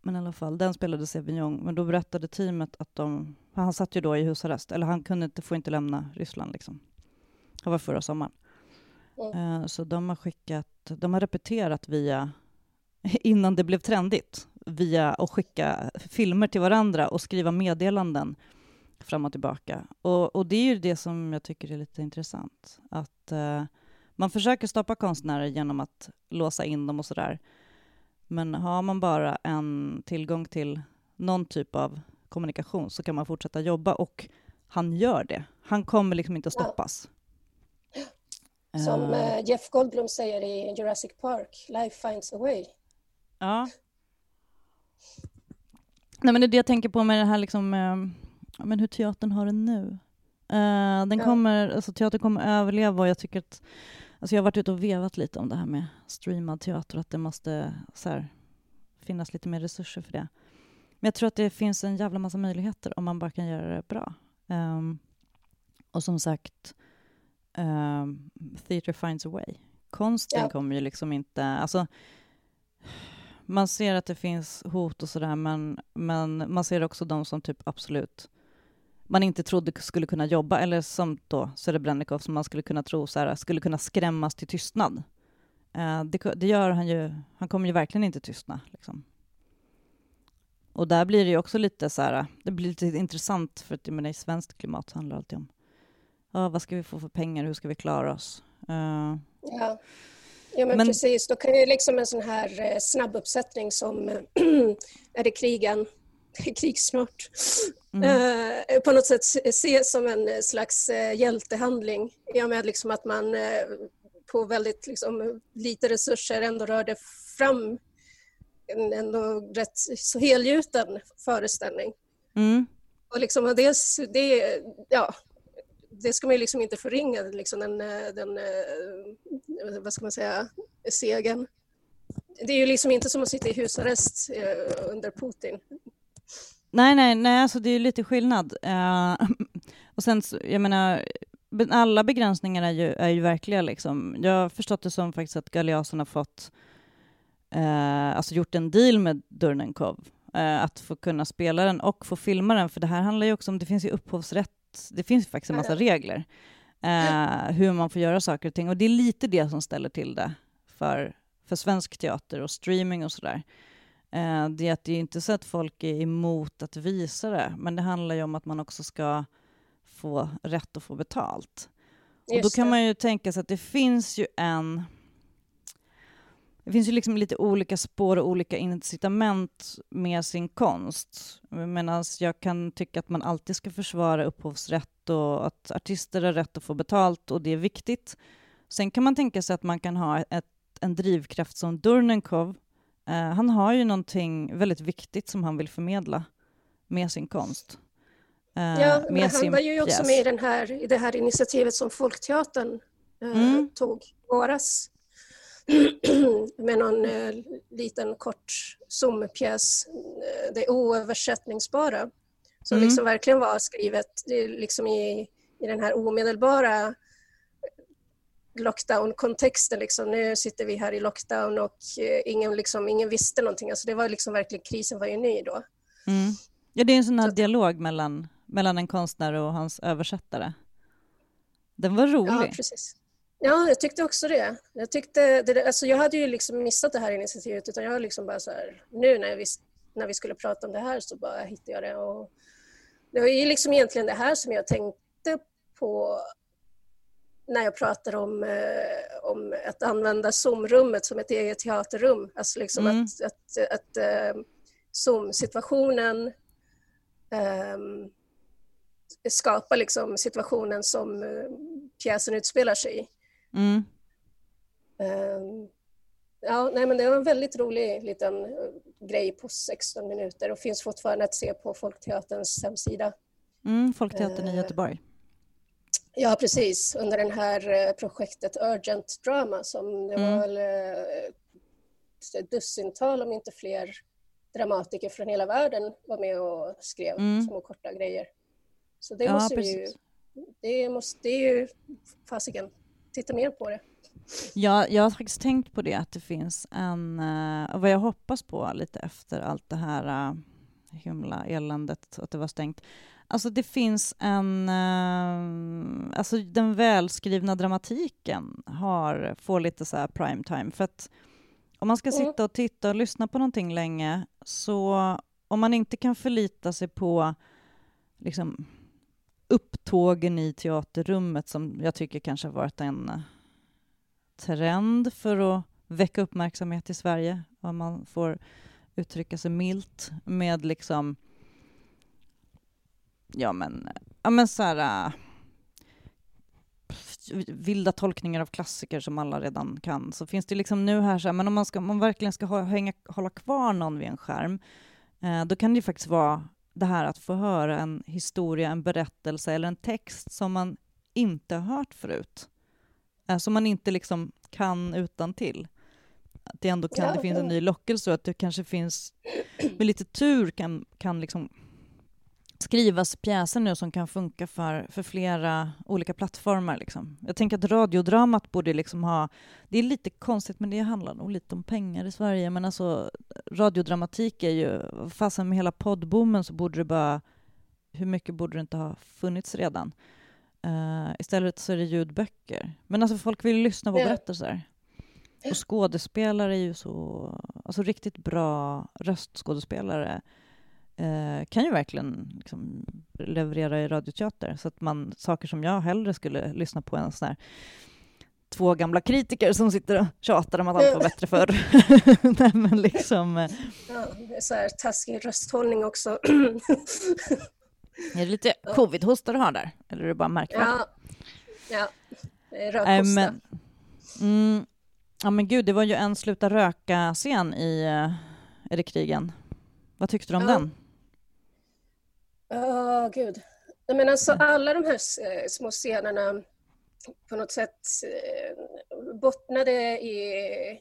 men i alla fall, den spelade Sevignon. Men då berättade teamet att de... Han satt ju då i husarrest, eller han kunde inte, får inte lämna Ryssland. Liksom. Det var förra sommaren. Mm. Så de har skickat... De har repeterat via... [LAUGHS] Innan det blev trendigt, via att skicka filmer till varandra och skriva meddelanden fram och tillbaka. Och, och det är ju det som jag tycker är lite intressant. Att uh, man försöker stoppa konstnärer genom att låsa in dem och sådär. Men har man bara en tillgång till någon typ av kommunikation så kan man fortsätta jobba och han gör det. Han kommer liksom inte att stoppas. Ja. Som uh, Jeff Goldblum säger i Jurassic Park, life finds a way. Ja. Nej, men det är det jag tänker på med det här liksom, uh, men hur teatern har det nu. Uh, den ja. kommer, alltså, teatern kommer överleva och jag tycker att Alltså jag har varit ute och vevat lite om det här med streamad teater, att det måste så här, finnas lite mer resurser för det. Men jag tror att det finns en jävla massa möjligheter om man bara kan göra det bra. Um, och som sagt, um, theater finds a way. Konsten ja. kommer ju liksom inte... Alltså, man ser att det finns hot och sådär, men, men man ser också de som typ absolut man inte trodde skulle kunna jobba, eller som då Serebrennikov, som man skulle kunna tro så här, skulle kunna skrämmas till tystnad. Uh, det, det, gör han ju, han kommer ju verkligen inte tystna. Liksom. Och där blir det ju också lite så här, det blir lite intressant, för att menar, i svenskt klimat handlar det alltid om uh, vad ska vi få för pengar, hur ska vi klara oss? Uh, ja. ja, men, men, precis. Då kan ju liksom en sån här eh, snabbuppsättning som [CLEARS THROAT] Är det krigen? [LAUGHS] krig snart. Mm. Eh, på något sätt ses som en slags eh, hjältehandling i och med liksom att man eh, på väldigt liksom, lite resurser ändå rörde fram en ändå rätt så helgjuten föreställning. Mm. Och liksom, det, det, ja, det ska man ju liksom inte förringa, liksom den, den vad ska man säga, segern. Det är ju liksom inte som att sitta i husarrest under Putin. Nej, nej, nej, alltså det är lite skillnad. Uh, [LAUGHS] och sen, jag menar, alla begränsningar är ju, är ju verkliga. Liksom. Jag har förstått det som faktiskt att Galeasen har fått, uh, alltså gjort en deal med Durnenkov, uh, att få kunna spela den och få filma den, för det här handlar ju också om, det finns ju upphovsrätt, det finns faktiskt en massa regler, hur man får göra saker och ting, och det är lite det som ställer till det för, för svensk teater och streaming och sådär. Eh, det är att det är inte så att folk är emot att visa det, men det handlar ju om att man också ska få rätt att få betalt. Just och då kan det. man ju tänka sig att det finns ju en... Det finns ju liksom lite olika spår och olika incitament med sin konst. Medan jag kan tycka att man alltid ska försvara upphovsrätt och att artister har rätt att få betalt och det är viktigt. Sen kan man tänka sig att man kan ha ett, en drivkraft som Durnenkov Uh, han har ju någonting väldigt viktigt som han vill förmedla med sin konst. Uh, ja, men han var ju också med i, den här, i det här initiativet som Folkteatern uh, mm. tog våras [CLEARS THROAT] med någon liten kort Zoom-pjäs, Det oöversättningsbara, Som mm. liksom verkligen var skrivet liksom i, i den här omedelbara lockdown-kontexten. Liksom. Nu sitter vi här i lockdown och eh, ingen, liksom, ingen visste någonting. Alltså det var liksom verkligen, krisen var ju ny då. Mm. Ja, det är en sån här Så. dialog mellan, mellan en konstnär och hans översättare. Den var rolig. Ja, precis. Ja, jag tyckte också det. Jag, tyckte, det, alltså jag hade ju liksom missat det här initiativet utan jag liksom bara så här, nu när, vi, när vi skulle prata om det här så bara hittade jag det. Och det var ju liksom egentligen det här som jag tänkte på när jag pratar om, eh, om att använda Zoom-rummet som ett eget teaterrum. Alltså liksom mm. att, att, att eh, Zoom-situationen eh, skapar liksom situationen som eh, pjäsen utspelar sig i. Mm. Um, ja, nej, men det var en väldigt rolig liten uh, grej på 16 minuter och finns fortfarande att se på Folkteaterns hemsida. Mm, Folkteatern i Göteborg. Ja, precis. Under det här uh, projektet Urgent Drama som det mm. var väl ett dussintal, om inte fler, dramatiker från hela världen var med och skrev mm. små korta grejer. Så det ja, måste precis. ju... Det, måste, det är ju fasiken titta mer på det. Ja, jag har faktiskt tänkt på det, att det finns en... Uh, vad jag hoppas på lite efter allt det här himla eländet, att det var stängt. Alltså det finns en... Uh, alltså den välskrivna dramatiken har, får lite så här prime time. För att om man ska sitta och titta och lyssna på någonting länge, så om man inte kan förlita sig på liksom, upptågen i teaterrummet som jag tycker kanske har varit en eh, trend för att väcka uppmärksamhet i Sverige, om man får uttrycka sig milt, med liksom ja men, ja men så här, äh, vilda tolkningar av klassiker som alla redan kan, så finns det liksom nu här, så här men om man, ska, om man verkligen ska ha, hänga, hålla kvar någon vid en skärm, eh, då kan det ju faktiskt vara det här att få höra en historia, en berättelse eller en text som man inte har hört förut. Eh, som man inte liksom kan utan till. Att det ändå kan, det finns en ny lockelse och att det kanske finns, med lite tur kan, kan liksom skrivas pjäser nu som kan funka för, för flera olika plattformar. Liksom. Jag tänker att radiodramat borde liksom ha... Det är lite konstigt, men det handlar nog lite om pengar i Sverige. Men alltså, radiodramatik är ju... Fastän med hela poddboomen så borde det bara... Hur mycket borde det inte ha funnits redan? Uh, istället så är det ljudböcker. Men alltså folk vill lyssna på ja. berättelser. Och skådespelare är ju så... Alltså riktigt bra röstskådespelare eh, kan ju verkligen liksom leverera i radioteater. Så att man, saker som jag hellre skulle lyssna på än sån här två gamla kritiker som sitter och tjatar om att allt var bättre [LAUGHS] förr. [LAUGHS] Nej, men liksom... Eh. Ja, det är så här taskig rösthållning också. är det lite covid-hosta du har där? Eller är det bara märkvärdigt? Ja, ja. rökhosta. Äh, men, mm, ja men gud, det var ju en sluta röka-scen i uh, Är det krigen? Vad tyckte du om ja. den? Oh, gud. Men alltså alla de här eh, små scenerna på något sätt eh, bottnade i,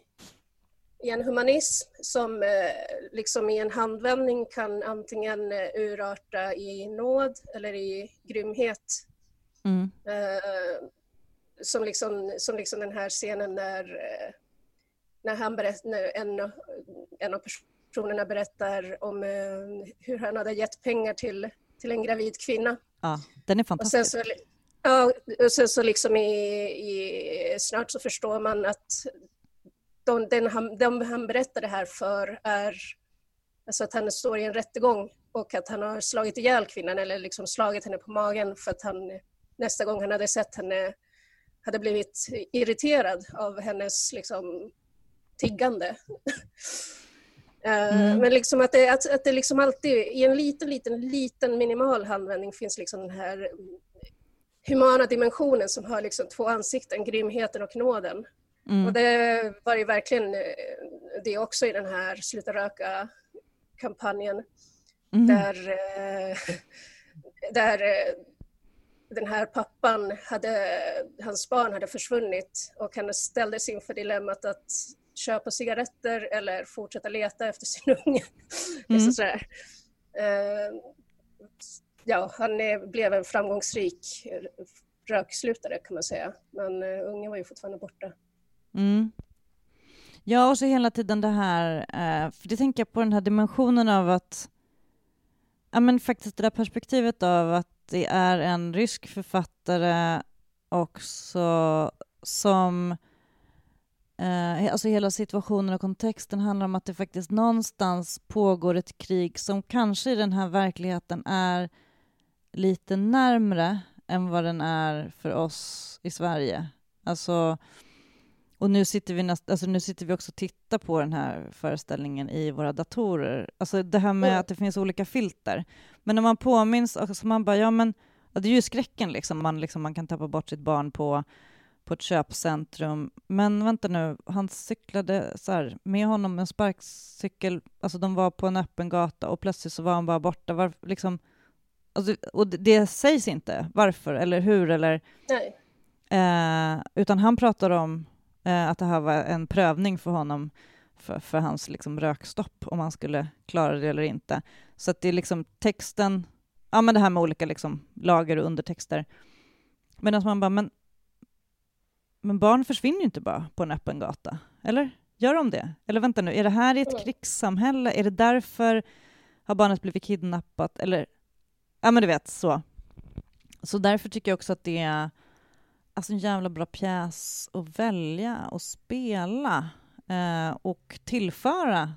i en humanism som eh, liksom i en handvändning kan antingen urarta i nåd eller i grymhet. Mm. Som, liksom, som liksom den här scenen när, när, han berätt, när en, en av personerna personerna berättar om eh, hur han hade gett pengar till, till en gravid kvinna. Ja, den är fantastisk. Och sen så, ja, och sen så liksom i, i, snart så förstår man att de, den han, de han berättar det här för är alltså att han står i en rättegång och att han har slagit ihjäl kvinnan eller liksom slagit henne på magen för att han nästa gång han hade sett henne hade blivit irriterad av hennes liksom, tiggande. Eh, mm. Men liksom att det, att, att det liksom alltid, i en liten, liten, liten minimal handvändning finns liksom den här humana dimensionen som har liksom två ansikten, grymheten och nåden. Mm. Och det var ju verkligen eh, det också i den här Sluta röka-kampanjen. Mm. Där, eh, [LAUGHS] där den här pappan, hade, hans barn hade försvunnit och han ställdes inför dilemmat att köpa cigaretter eller fortsätta leta efter sin [LAUGHS] unge. Mm. sådär. Uh, ja, han är, blev en framgångsrik rökslutare kan man säga. Men uh, ungen var ju fortfarande borta. Mm. Ja, och så hela tiden det här, eh, för det tänker jag på den här dimensionen av att, ja men faktiskt det där perspektivet av att det är en rysk författare också som Eh, alltså hela situationen och kontexten handlar om att det faktiskt någonstans pågår ett krig som kanske i den här verkligheten är lite närmre än vad den är för oss i Sverige. Alltså, och nu sitter, vi näst, alltså nu sitter vi också och tittar på den här föreställningen i våra datorer. Alltså det här med mm. att det finns olika filter. Men när man påminns, alltså man bara, ja men det är ju skräcken liksom. Man, liksom, man kan tappa bort sitt barn på på ett köpcentrum. Men vänta nu, han cyklade så här, med honom en sparkcykel, alltså de var på en öppen gata och plötsligt så var han bara borta. Var, liksom, alltså, och det, det sägs inte varför eller hur eller... Nej. Eh, utan han pratar om eh, att det här var en prövning för honom för, för hans liksom, rökstopp, om han skulle klara det eller inte. Så att det är liksom texten, ja men det här med olika liksom, lager och undertexter. Medan man bara, men men barn försvinner ju inte bara på en öppen gata, eller? Gör de det? Eller vänta nu, är det här i ett krigssamhälle? Är det därför har barnet blivit kidnappat? Eller, ja men du vet, så. Så därför tycker jag också att det är alltså en jävla bra pjäs att välja och spela eh, och tillföra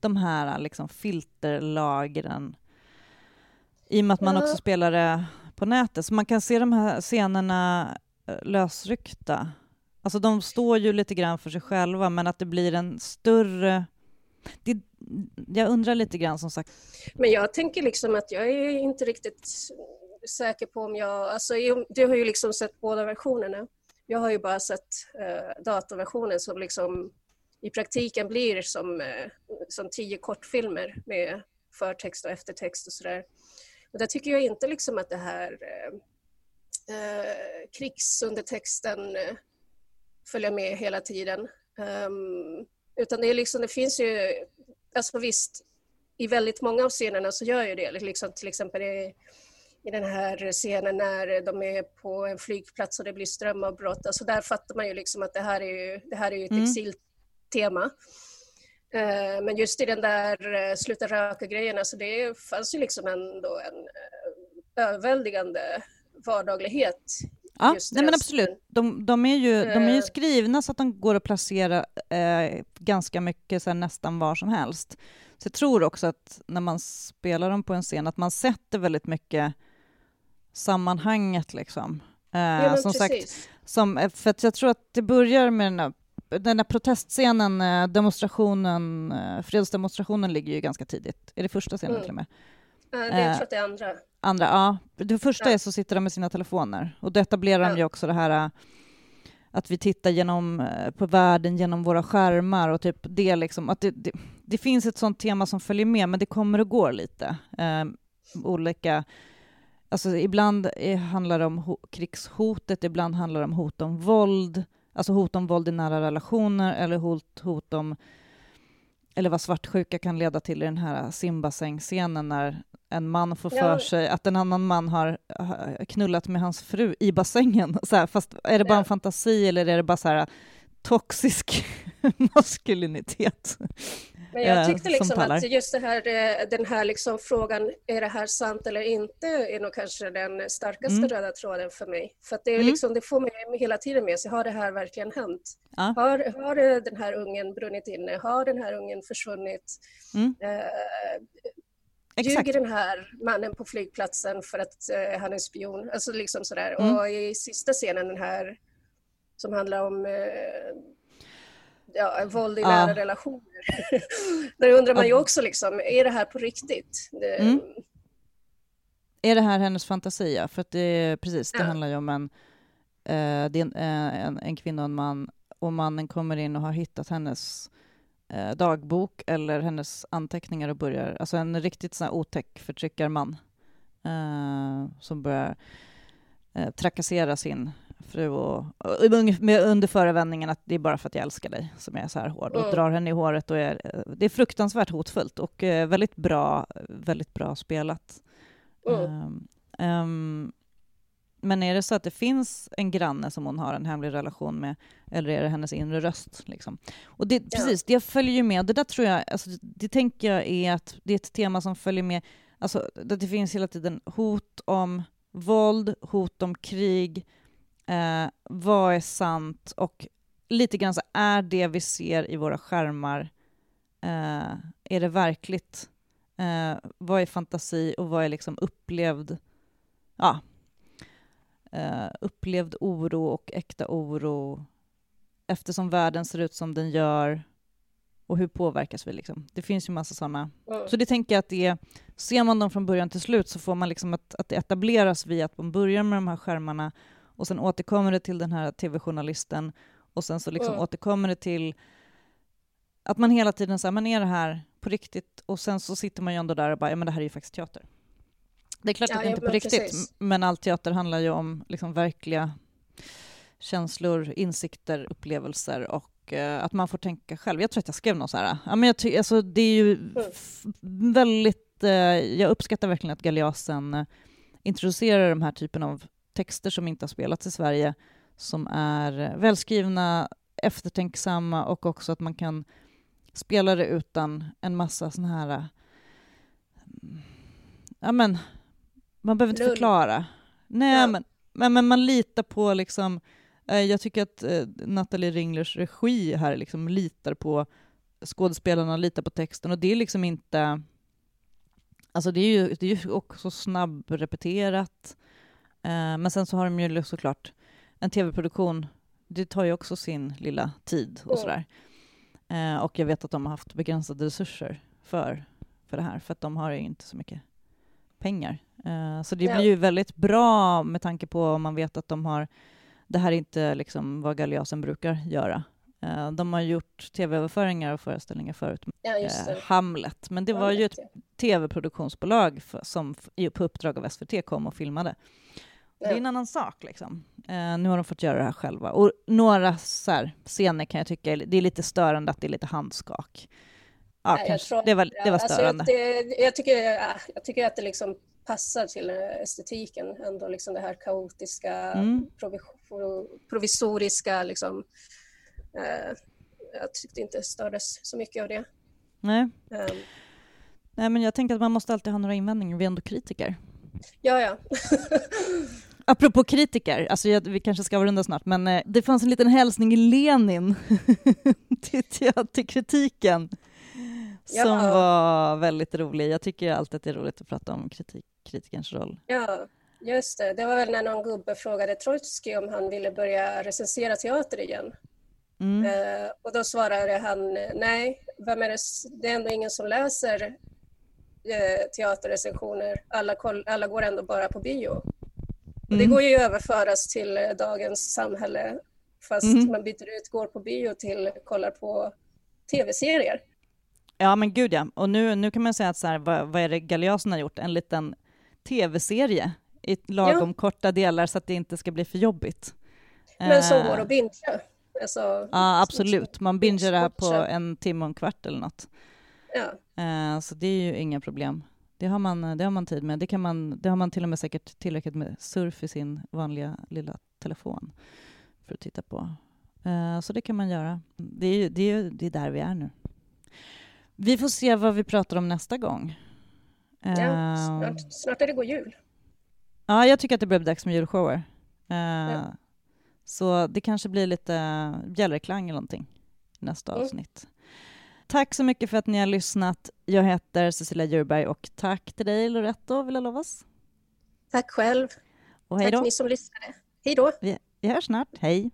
de här liksom, filterlagren i och med att man också spelar det på nätet. Så man kan se de här scenerna Eh, lösryckta. Alltså de står ju lite grann för sig själva, men att det blir en större... Det, jag undrar lite grann som sagt. Men jag tänker liksom att jag är inte riktigt säker på om jag... Alltså, du har ju liksom sett båda versionerna. Jag har ju bara sett eh, dataversionen som liksom i praktiken blir som, eh, som tio kortfilmer med förtext och eftertext och sådär. Och där tycker jag inte liksom att det här eh, eh, krigsundertexten eh, följa med hela tiden. Um, utan det, är liksom, det finns ju, alltså visst, i väldigt många av scenerna så gör ju det. Liksom, till exempel i, i den här scenen när de är på en flygplats och det blir strömavbrott. Alltså där fattar man ju liksom att det här är ju, det här är ju ett mm. exiltema. Uh, men just i den där uh, sluta röka-grejen, alltså det fanns ju liksom ändå en uh, överväldigande vardaglighet. Ja, nej men absolut. De, de, är ju, de är ju eh. skrivna så att de går att placera eh, ganska mycket, så nästan var som helst. Så jag tror också att när man spelar dem på en scen, att man sätter väldigt mycket sammanhanget liksom. Eh, ja, som precis. sagt, som, eh, för jag tror att det börjar med den här, den här protestscenen, eh, demonstrationen, fredsdemonstrationen ligger ju ganska tidigt. Är det första scenen mm. till och med? Det, jag tror att det är andra. Andra, ja. Det första är så sitter de med sina telefoner. Och då etablerar de ju också det här att vi tittar genom, på världen genom våra skärmar och typ det liksom, att det, det, det finns ett sånt tema som följer med, men det kommer och går lite. Eh, olika, alltså ibland handlar det om ho, krigshotet, ibland handlar det om hot om våld, alltså hot om våld i nära relationer eller hot, hot om eller vad svartsjuka kan leda till i den här simbassängscenen när en man får för sig att en annan man har knullat med hans fru i bassängen. [LAUGHS] Så här, fast är det bara en fantasi eller är det bara så här toxisk [LAUGHS] maskulinitet? Men jag eh, tyckte liksom att just här, eh, den här liksom frågan, är det här sant eller inte, är nog kanske den starkaste mm. röda tråden för mig. För det, mm. liksom, det får mig hela tiden med sig, har det här verkligen hänt? Ja. Har, har den här ungen brunnit inne? Har den här ungen försvunnit? Mm. Eh, Ljuger den här mannen på flygplatsen för att eh, han är spion? Alltså liksom sådär. Mm. Och i sista scenen, den här som handlar om eh, ja, våld i nära relationer. [LAUGHS] Där undrar man ju också, liksom, är det här på riktigt? Det, mm. Är det här hennes fantasi? Ja? För att det, precis, det ja. handlar ju om en, eh, en, eh, en, en kvinna och en man och mannen kommer in och har hittat hennes dagbok eller hennes anteckningar och börjar, alltså en riktigt sån här otäck förtryckarman eh, som börjar eh, trakassera sin fru och, med, under förevändningen att det är bara för att jag älskar dig som jag är så här hård och mm. drar henne i håret och är, det är fruktansvärt hotfullt och eh, väldigt bra, väldigt bra spelat. Mm. Um, men är det så att det finns en granne som hon har en hemlig relation med, eller är det hennes inre röst? Liksom? Och det, Ja. precis, det följer ju med. Det där tror jag, alltså, det tänker jag är att det är ett tema som följer med. Alltså, det finns hela tiden hot om våld, hot om krig. Eh, vad är sant? Och lite grann så är det vi ser i våra skärmar, eh, är det verkligt? Eh, vad är fantasi och vad är liksom upplevd, ja, eh, upplevd oro och äkta oro eftersom världen ser ut som den gör och hur påverkas vi? Liksom? Det finns ju massa sådana. Mm. Så det tänker jag att det är, ser man dem från början till slut så får man liksom att, att det etableras via att man börjar med de här skärmarna och sen återkommer det till den här tv-journalisten och sen så liksom Mm. återkommer det till att man hela tiden säger, men är det här på riktigt? Och sen så sitter man ju ändå där och bara, ja men det här är ju faktiskt teater. Det är klart Ja, att det inte är på riktigt, precis. men all teater handlar ju om liksom verkliga känslor, insikter, upplevelser och eh, att man får tänka själv. Jag tror att jag skrev något så här, ja, men jag ty- alltså, det är ju f- väldigt, eh, jag uppskattar verkligen att Galeasen eh, introducerar de här typen av texter som inte har spelats i Sverige, som är välskrivna, eftertänksamma och också att man kan spela det utan en massa sån här... eh, Ja, men man behöver inte förklara. Nej, Ja. men, men, men man litar på liksom... eh, Jag tycker att eh, Nathalie Ringlers regi här liksom litar på skådespelarna, litar på texten och det är liksom inte... Alltså det är ju, det är ju också snabbrepeterat. Eh, men sen så har de ju såklart en tv-produktion, det tar ju också sin lilla tid och sådär. Eh, och jag vet att de har haft begränsade resurser för, för det här, för att de har ju inte så mycket pengar. Eh, så det blir ju väldigt bra med tanke på om man vet att de har, det här är inte liksom vad Galeasen brukar göra. De har gjort tv-överföringar och föreställningar förut, Ja. Hamlet, men det var ju ett tv-produktionsbolag som på uppdrag av SVT kom och filmade. Det är en annan sak. Liksom. Eh, nu har de fått göra det här själva. Och några så här, scener kan jag tycka, det är lite störande att det är lite handskak. Ja, Nej, jag kanske. tror- det, var, det var alltså, störande. det, jag, tycker, ja, jag tycker att det liksom passar till eh, estetiken, ändå liksom det här kaotiska, Mm. provis- provisoriska. Liksom. Eh, jag tyckte inte stördes så mycket av det. Nej. Ehm, Nej, men jag tänker att man måste alltid ha några invändningar. Vi är ändå kritiker. ja, ja. [LAUGHS] Apropå kritiker, alltså jag, vi kanske ska avrunda snart, men eh, det fanns en liten hälsning i Lenin [LAUGHS] till teaterkritiken Ja. som var väldigt rolig. Jag tycker alltid att det är roligt att prata om kritik, kritikerns roll. ja, just det. Det var väl när någon gubbe frågade Trotskij om han ville börja recensera teater igen. Mm. Eh, och då svarade han nej, vem är det, det är ändå ingen som läser eh, teaterrecensioner. Alla, koll, alla går ändå bara på bio. Och det Mm. går ju att överföras till eh, dagens samhälle fast Mm. man byter ut går på bio till kollar på tv-serier. Ja, men gud ja. Och nu, nu kan man säga att så här, vad, vad är det Galeasen har gjort? En liten tv-serie i lagom korta delar så att det inte ska bli för jobbigt. Men som Eh, går att bingea. Alltså, Ja, absolut. Man bingar det här på en timme och en kvart eller något. Ja, Eh, så det är ju inga problem. Det har, man, det har man tid med. Det, kan man, det har man till och med säkert tillräckligt med surf i sin vanliga lilla telefon för att titta på. Eh, så det kan man göra. Det är, det, är, det är där vi är nu. Vi får se vad vi pratar om nästa gång. ja Eh, snart, snart är det god jul. Ja, jag tycker att det börjar bli dags med julshower. Eh, Ja. Så det kanske blir lite bjällreklang eller någonting nästa Mm. avsnitt. Tack så mycket för att ni har lyssnat. Jag heter Cecilia Djurberg och tack till dig Loretto Villalovas. Tack själv. Och hej Tack då. ni som lyssnade. Hej då. Vi, vi hörs snart. Hej.